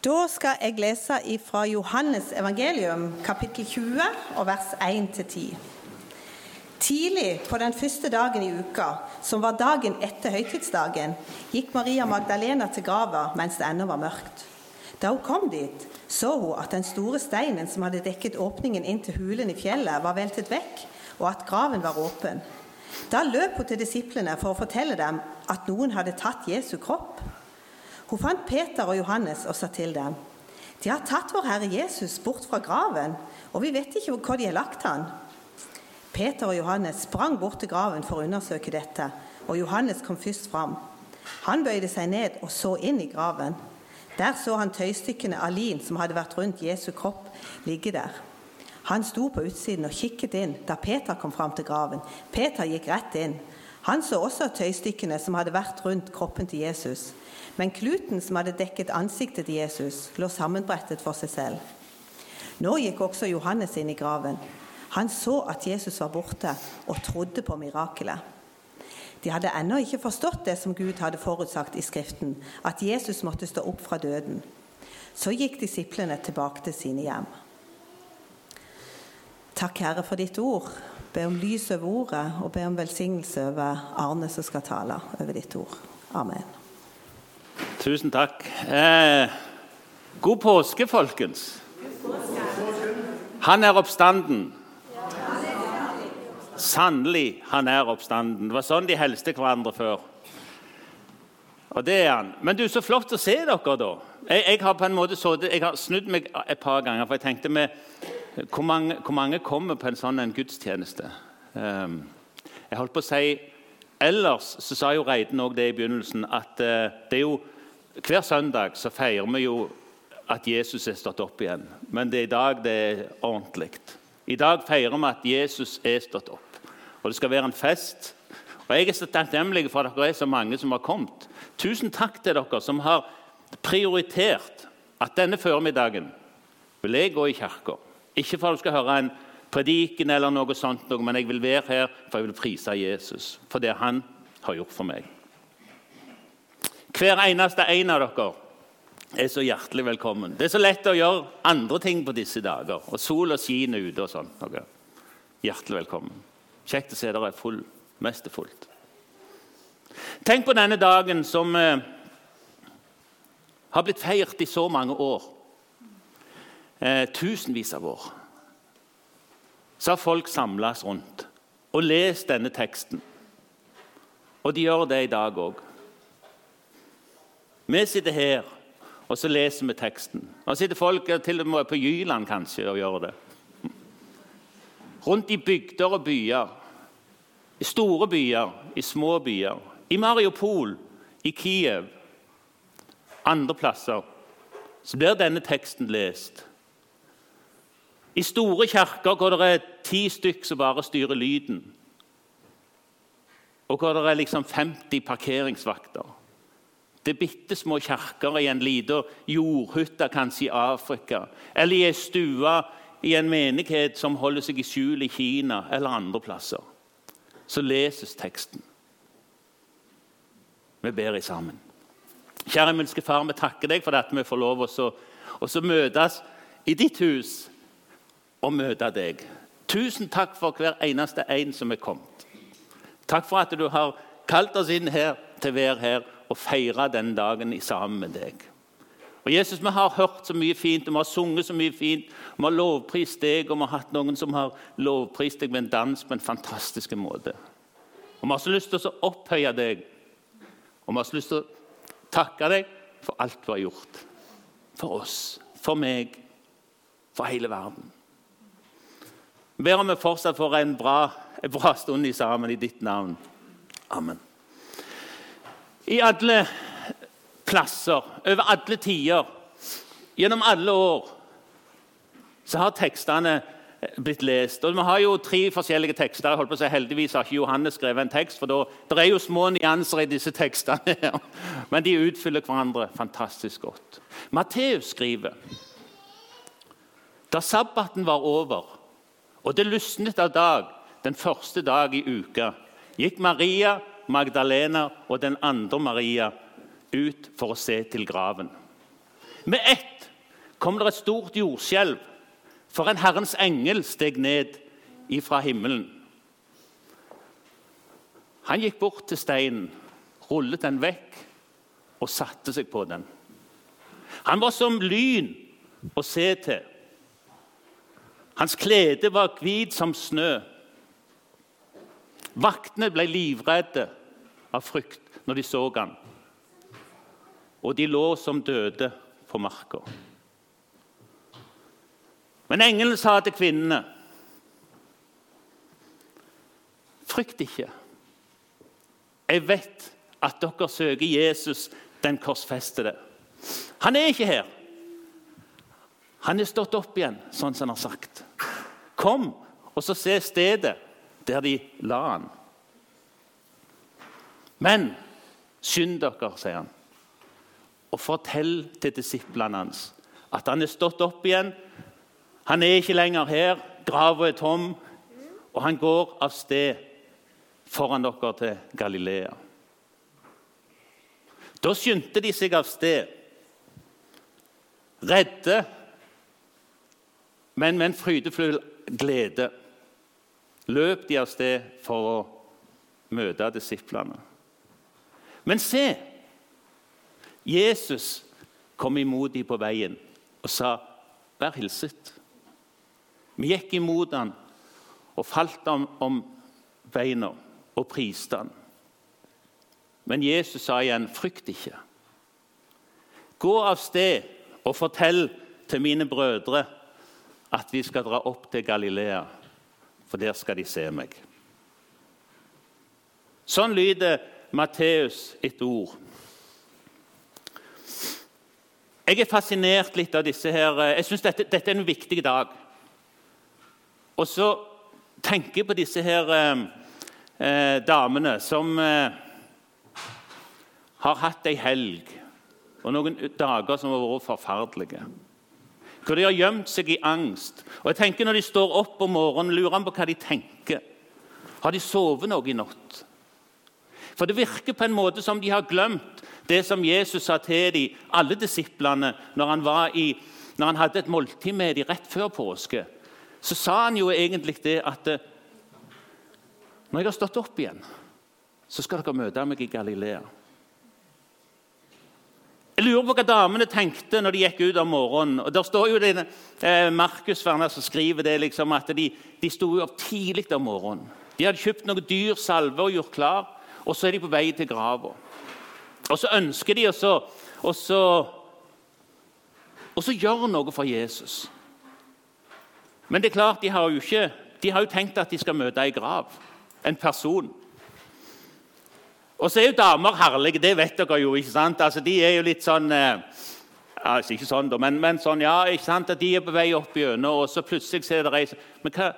Da skal jeg lese fra Johannes evangelium, kapittel 20, og vers 1-10. Tidlig på den første dagen i uka, som var dagen etter høytidsdagen, gikk Maria Magdalena til grava mens det ennå var mørkt. Da hun kom dit, så hun at den store steinen som hadde dekket åpningen inn til hulen i fjellet, var veltet vekk, og at graven var åpen. Da løp hun til disiplene for å fortelle dem at noen hadde tatt Jesu kropp. Hun fant Peter og Johannes og sa til dem.: De har tatt vår Herre Jesus bort fra graven, og vi vet ikke hvor de har lagt han. Peter og Johannes sprang bort til graven for å undersøke dette, og Johannes kom først fram. Han bøyde seg ned og så inn i graven. Der så han tøystykkene av lin som hadde vært rundt Jesu kropp, ligge der. Han sto på utsiden og kikket inn da Peter kom fram til graven. Peter gikk rett inn. Han så også tøystykkene som hadde vært rundt kroppen til Jesus. Men kluten som hadde dekket ansiktet til Jesus, lå sammenbrettet for seg selv. Nå gikk også Johannes inn i graven. Han så at Jesus var borte, og trodde på mirakelet. De hadde ennå ikke forstått det som Gud hadde forutsagt i Skriften, at Jesus måtte stå opp fra døden. Så gikk disiplene tilbake til sine hjem. Takk, Herre, for ditt ord. Be om lys over ordet, og be om velsignelse over Arne som skal tale over ditt ord. Amen. Tusen takk. Eh, god påske, folkens. Han er oppstanden. Sannelig, han er oppstanden. Det var sånn de helste hverandre før. Og det er han. Men du, så flott å se dere, da. Jeg, jeg har på en måte så jeg har snudd meg et par ganger, for jeg tenkte med, hvor, mange, hvor mange kommer på en sånn en gudstjeneste? Um, jeg holdt på å si Ellers så sa jo Reiden også det i begynnelsen, at uh, det er jo hver søndag så feirer vi jo at Jesus er stått opp igjen. Men det er i dag det er ordentlig. I dag feirer vi at Jesus er stått opp. Og det skal være en fest. Og Jeg er så takknemlig for at dere er så mange som har kommet. Tusen takk til dere som har prioritert at denne formiddagen vil jeg gå i kirka. Ikke for at du skal høre en prediken, eller noe sånt, men jeg vil være her for jeg vil prise Jesus for det han har gjort for meg. Hver eneste en av dere er så hjertelig velkommen. Det er så lett å gjøre andre ting på disse dager. Og sola skinner ute og sånt. Okay. Hjertelig velkommen. Kjekt å se dere er full, mest fullt. Tenk på denne dagen som eh, har blitt feirt i så mange år. Eh, tusenvis av år. Så har folk samles rundt og lest denne teksten. Og de gjør det i dag òg. Vi sitter her, og så leser vi teksten. Og sitter folk til og med på Jyland kanskje og gjør det. Rundt i bygder og byer. I store byer, i små byer. I Mariupol, i Kiev, andre plasser. Så blir denne teksten lest. I store kirker hvor det er ti stykk som bare styrer lyden. Og hvor det er liksom 50 parkeringsvakter. Det er bitte små kirker i en liten jordhytte, kanskje i Afrika. Eller i ei stue i en menighet som holder seg i skjul i Kina eller andre plasser. Så leses teksten. Vi ber i sammen. Kjære himmelske Far, vi takker deg for at vi får lov å møtes i ditt hus og møte deg. Tusen takk for hver eneste en som er kommet. Takk for at du har kalt oss inn her til å være her og feire den dagen sammen med deg. Og Jesus, Vi har hørt så mye fint, og vi har sunget så mye fint. Vi har lovprist deg, og vi har hatt noen som har lovprist deg med en dans på en fantastisk måte. Og Vi har så lyst til å opphøye deg, og vi har så lyst til å takke deg for alt du har gjort. For oss, for meg, for hele verden. Ber om vi fortsatt får en bra, en bra stund sammen i ditt navn. Amen. I alle plasser, over alle tider, gjennom alle år, så har tekstene blitt lest. Og Vi har jo tre forskjellige tekster. Jeg holdt på å si, Heldigvis har ikke Johannes skrevet en tekst, for da, det er jo små nyanser i disse tekstene. Men de utfyller hverandre fantastisk godt. Matteus skriver da sabbaten var over, og det lysnet av dag, den første dag i uka, gikk Maria Magdalena og den andre Maria ut for å se til graven. Med ett kom det et stort jordskjelv, for en Herrens engel steg ned ifra himmelen. Han gikk bort til steinen, rullet den vekk og satte seg på den. Han var som lyn å se til. Hans klede var hvit som snø. Vaktene ble livredde av frykt når de så han. Og de lå som døde på marka. Men engelen sa til kvinnene Frykt ikke. Jeg vet at dere søker Jesus, den korsfestede. Han er ikke her. Han er stått opp igjen, sånn som han har sagt. Kom og så se stedet der de la han. Men skynd dere, sier han, og fortell til disiplene hans at han er stått opp igjen. Han er ikke lenger her, grava er tom, og han går av sted foran dere til Galilea. Da skyndte de seg av sted, redde, men med en frydefull glede løp de av sted for å møte disiplene. Men se! Jesus kom imot dem på veien og sa, 'Vær hilset'. Vi gikk imot ham og falt ham om beina og priste ham. Men Jesus sa igjen, 'Frykt ikke'. Gå av sted og fortell til mine brødre at vi skal dra opp til Galilea, for der skal de se meg. Sånn lyder Matteus et ord. Jeg er fascinert litt av disse her Jeg syns dette, dette, er en viktig dag. Og så tenker jeg på disse her eh, eh damene som eh, har hatt ei helg og noen dager som har vært forferdelige. Hvor de har gjemt seg i angst. Og jeg tenker Når de står opp om morgenen, lurer på hva de tenker. Har de sovet noe i natt? For det virker på en måte som de har glemt det som Jesus sa til dem, alle disiplene, når han, i, når han hadde et måltid med dem rett før påske. Så sa han jo egentlig det at eh, når jeg har stått opp igjen, så skal dere møte meg i Galilea. Jeg lurer på hva damene tenkte når de gikk ut om morgenen. Og Der står jo det, eh, Markus Werner som skriver det, liksom, at de, de sto opp tidlig om morgenen. De hadde kjøpt noe dyr salve og gjort klar, og så er de på vei til grava. Og så ønsker de å gjøre noe for Jesus. Men det er klart, de har jo, ikke, de har jo tenkt at de skal møte ei grav, en person. Og så er jo damer herlige, det vet dere jo. ikke sant? Altså, De er jo litt sånn eh, altså Ikke sånn, da, men, men, sånn, ja, ikke sant? at de er på vei opp gjennom, og så plutselig ser det ei Men hva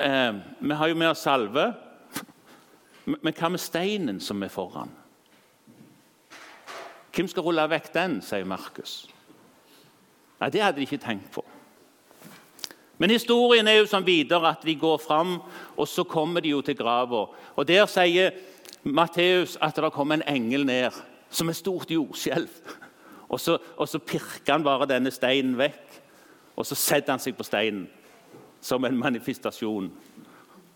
eh, Vi har jo med oss salve. Men hva med steinen som er foran? Hvem skal rulle vekk den, sier Markus. Nei, Det hadde de ikke tenkt på. Men historien er jo sånn videre at de går fram, og så kommer de jo til grava. Og der sier Matteus at det kommer en engel ned som et stort jordskjelv. Og så, og så pirker han bare denne steinen vekk, og så setter han seg på steinen som en manifestasjon.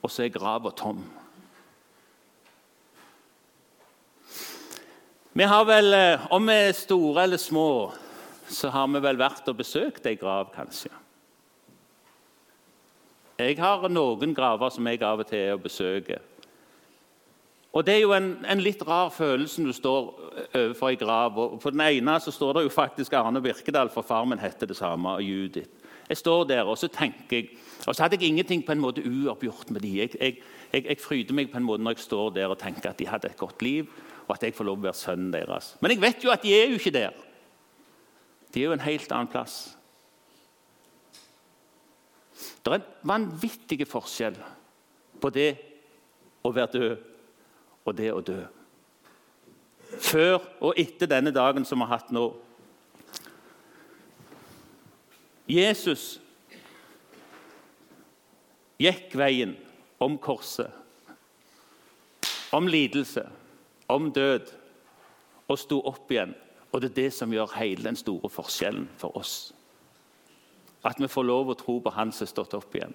Og så er grava tom. Vi har vel, eh, Om vi er store eller små, så har vi vel vært og besøkt ei grav, kanskje. Jeg har noen graver som jeg av og til er og besøker. Og Det er jo en, en litt rar følelse du står overfor ei grav. På den ene så står det jo faktisk Arne Birkedal, for far min heter det samme, og Judith. Jeg står der og så tenker jeg, og så hadde jeg ingenting på en måte uoppgjort med de. Jeg, jeg, jeg, jeg fryder meg på en måte når jeg står der og tenker at de hadde et godt liv, og at jeg får lov å være sønnen deres. Men jeg vet jo at de er jo ikke der. De er jo en helt annen plass. Det er en vanvittig forskjell på det å være død og det å dø. Før og etter denne dagen som vi har hatt nå. Jesus gikk veien om korset, om lidelse, om død, og sto opp igjen Og det er det som gjør hele den store forskjellen for oss. At vi får lov å tro på Han som er stått opp igjen.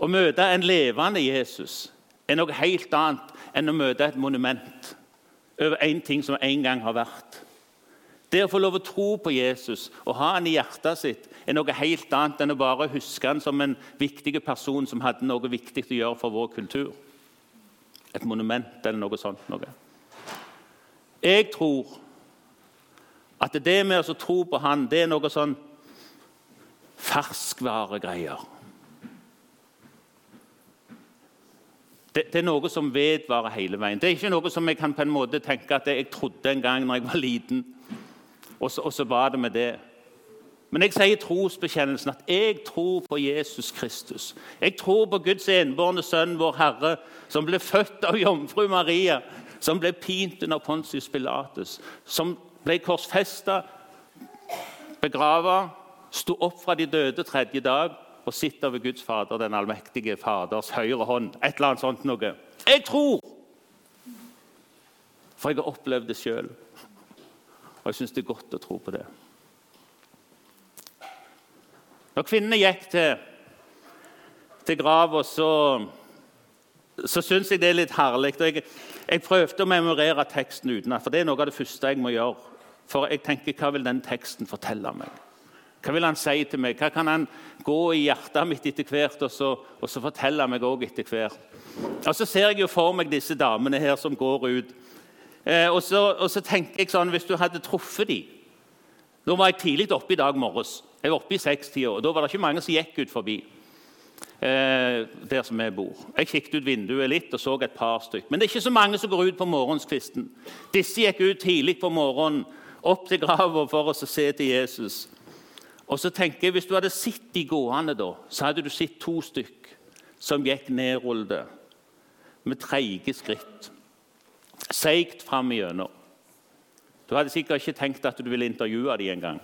Å møte en levende Jesus er noe helt annet enn å møte et monument over én ting som en gang har vært. Det å få lov å tro på Jesus og ha han i hjertet sitt er noe helt annet enn å bare huske han som en viktig person som hadde noe viktig å gjøre for vår kultur. Et monument eller noe sånt. Noe. Jeg tror at det med å tro på han, det er noe sånn ferskvaregreier. Det, det, er noe som vedvarer hele veien. Det er ikke noe som jeg kan på en måte tenke at jeg trodde en gang når jeg var liten, og så, og så var det med det. Men jeg sier trosbekjennelsen at jeg tror på Jesus Kristus. Jeg tror på Guds enbårne sønn, vår Herre, som ble født av jomfru Maria, som ble pint under Pontius Pilatus, som ble korsfesta, begrava, sto opp fra de døde tredje dag og sitter ved Guds Fader, den allmektige Faders høyre hånd. Et eller annet sånt noe. Jeg tror! For jeg har opplevd det sjøl. Og jeg syns det er godt å tro på det. Når kvinnene gikk til, til grava, så, så syns jeg det er litt herlig. Jeg, jeg, prøvde å memorere teksten utenat, for det er noe av det første jeg må gjøre. For jeg tenker, hva vil den teksten fortelle meg? Hva vil han si til meg? Hva kan han gå i hjertet mitt etter hvert og så, og så fortelle meg òg etter hvert? Og Så ser jeg jo for meg disse damene her som går ut. Eh, og, så, og, så, tenker jeg sånn, Hvis du hadde truffet dem Nå var jeg tidlig oppe i dag morges. Jeg var oppe i sekstida, og da var det ikke mange som gikk ut forbi. Eh, der som jeg bor. Jeg kikket ut vinduet litt og så et par stykker. Men det er ikke så mange som går ut på morgenskvisten. Disse gikk ut tidlig på morgenen, opp til grava for å se til Jesus. Og så tenker jeg, Hvis du hadde sett de gående, da, så hadde du sett to stykk som gikk nedrullet med treige skritt. Seigt fram igjennom. Du hadde sikkert ikke tenkt at du ville intervjue dem engang.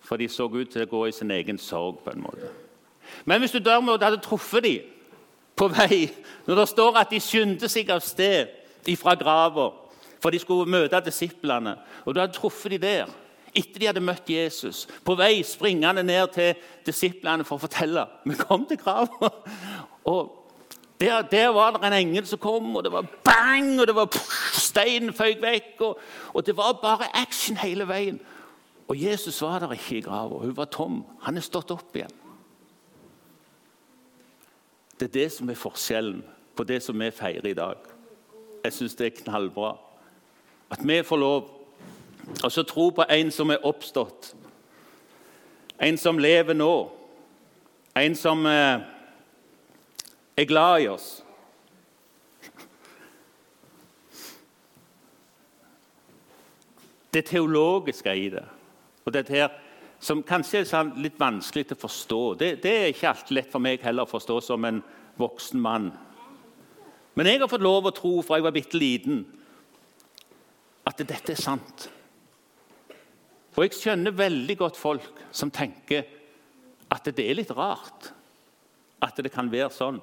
For de så ut til å gå i sin egen sorg. på en måte. Men hvis du derimot hadde truffet dem på vei, når det står at de skyndte seg av sted fra grava for de skulle møte disiplene, og du hadde truffet dem der etter de hadde møtt Jesus, på vei springende ned til disiplene for å fortelle. Vi kom til grava, og der, der, var det en engel som kom, og det var bang, og det var steinen føyk vekk. Og, og, det var bare action hele veien. Og Jesus var der ikke i grava. Hun var tom. Han er stått opp igjen. Det er det som er forskjellen på det som vi feirer i dag. Jeg syns det er knallbra. At vi får lov og så tro på en som er oppstått, en som lever nå, en som eh, er glad i oss. Det teologiske i det, og dette her, som kanskje er sånn litt vanskelig til å forstå det, det, er ikke alltid lett for meg heller å forstå som en voksen mann. Men jeg har fått lov å tro fra jeg var bitte liten, at dette er sant. Og jeg skjønner veldig godt folk som tenker at det er litt rart at det kan være sånn.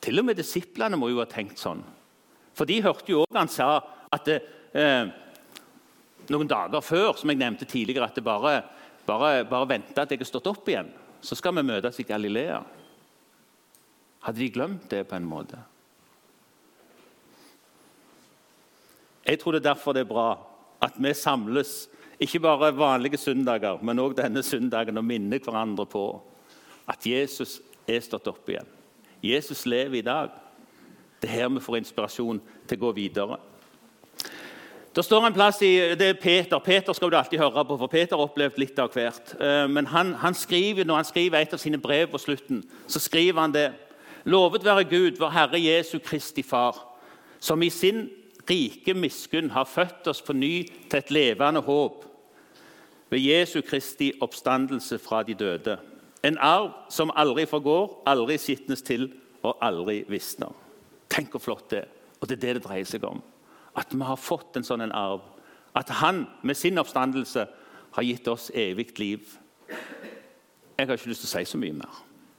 Til og med disiplene må jo ha tenkt sånn. For de hørte jo òg han sa at det, eh, noen dager før som jeg nevnte tidligere, at det bare, bare, bare venta at jeg har stått opp igjen, så skal vi møtes i Galilea. Hadde de glemt det på en måte? Jeg tror det er derfor det er bra at vi samles ikke bare vanlige søndager, men òg denne søndagen og minner hverandre på at Jesus er stått opp igjen. Jesus lever i dag. Det er her vi får inspirasjon til å gå videre. Det står en plass i, det er Peter Peter skal du alltid høre på, for Peter har opplevd litt av hvert. Eh, men han, han skriver, når han skriver et av sine brev på slutten, så skriver han det. Lovet være Gud, vår Herre Jesu Kristi Far, som i sin rike miskunn har født oss på ny til et levende håp ved Jesu Kristi oppstandelse fra de døde. En arv som aldri forgår, aldri skitnes til og aldri visner. Tenk hvor flott det er. Og det er det det dreier seg om. At vi har fått en sånn en arv. At han med sin oppstandelse har gitt oss evig liv. Jeg har ikke lyst til å si så mye mer.